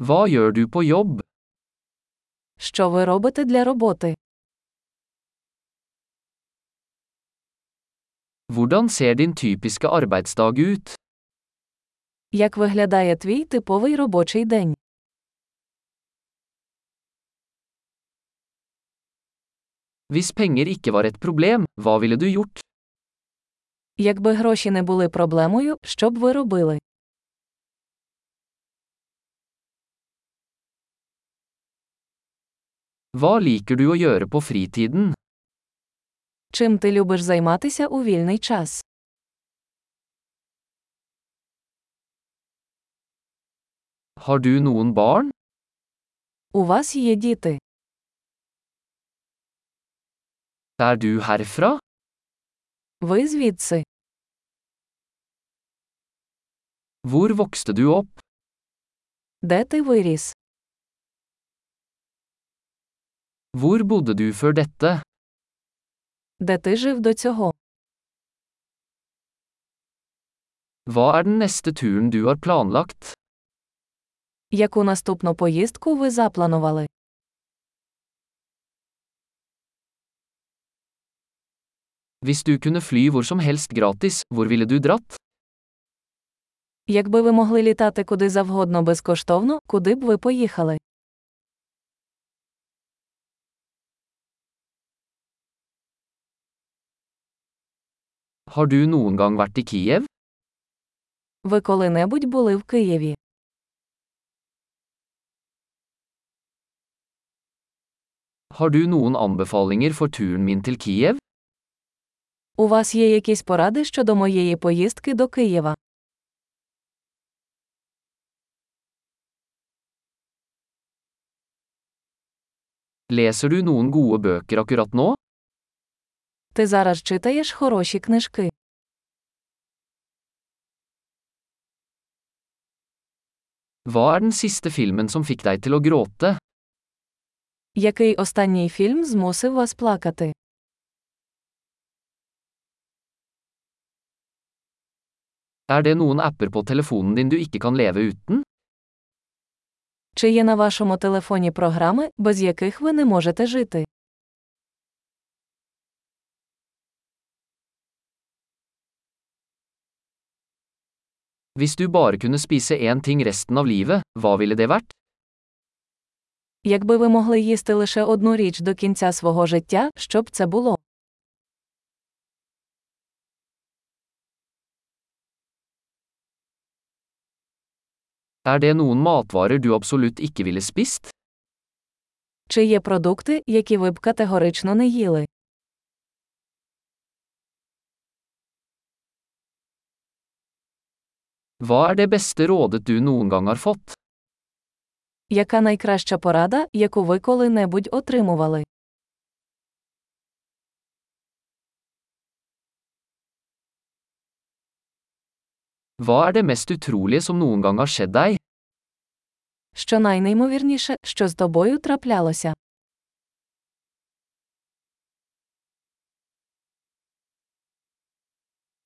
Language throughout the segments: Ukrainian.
Hva gjør du på jobb? Що ви робите для роботи? Hvordan ser din typiske arbeidsdag ut? Як виглядає твій типовий робочий день? Hvis penger ikke var et problem, hva ville du gjort? Якби гроші не були проблемою, що б ви робили? Hva liker du å gjøre på fritiden? Чим ти любиш займатися у вільний час? Har du noen barn? У вас є діти. Er du herfra? Ви звідси. Hvor vokste du opp? Де ти виріс? Hvor bodde du før dette? Де ти жив до цього? Hva er den neste turen du har planlagt? Яку наступну поїздку ви запланували? Hvis du kunne fly hvor som helst gratis, hvor ville du dratt? Якби ви могли літати куди завгодно безкоштовно, куди б ви поїхали? Har du noen gang vært i Kiev? Ви коли-небудь були в Києві? Har du noen anbefalinger for turen min til Kiev? У вас є якісь поради щодо моєї поїздки до Києва? Leser du noen gode bøker akkurat nå? Ти зараз читаєш хороші книжки. Hva er den siste filmen som fikk deg til å gråte? Який останній фільм змусив вас плакати? Er det noen apper på telefonen din du ikke kan leve uten? Чи є на вашому телефоні програми, без яких ви не можете жити? Hvis du bare kunne spise én ting resten av livet, hva ville det vært? Якби ви могли їсти лише одну річ до кінця свого життя, що б це було? Er det noen matvarer du absolutt ikke ville spist? Чи є продукти, які ви б категорично не їли? Hva er det beste rådet du noen gang har fått? Яка найкраща порада, яку ви коли-небудь отримували? Hva er det mest utrolige som noen gang har skjedd deg? Що найнеймовірніше, що з тобою траплялося?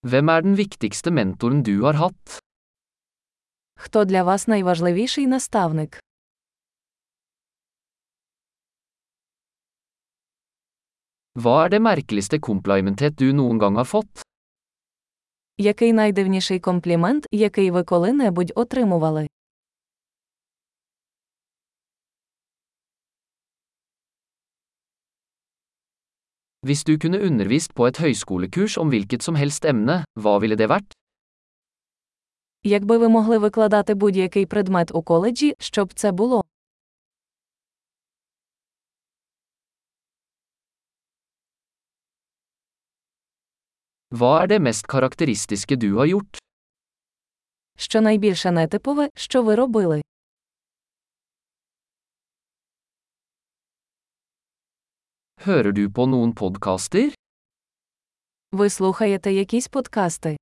Hvem er den viktigste mentoren du har hatt? Хто для вас найважливіший наставник? Hva er det merkeligste komplimentet du noen gang har fått? Який найдивніший комплімент, який ви коли-небудь отримували? Hvis du kunne undervist på et høyskolekurs om hvilket som helst emne, hva ville det vært? Якби ви могли викладати будь-який предмет у коледжі, що б це було? Hva er det mest karakteristiske du har gjort? Що найбільше нетипове, що ви робили? Hører du på noen podkaster? Ви слухаєте якісь подкасти?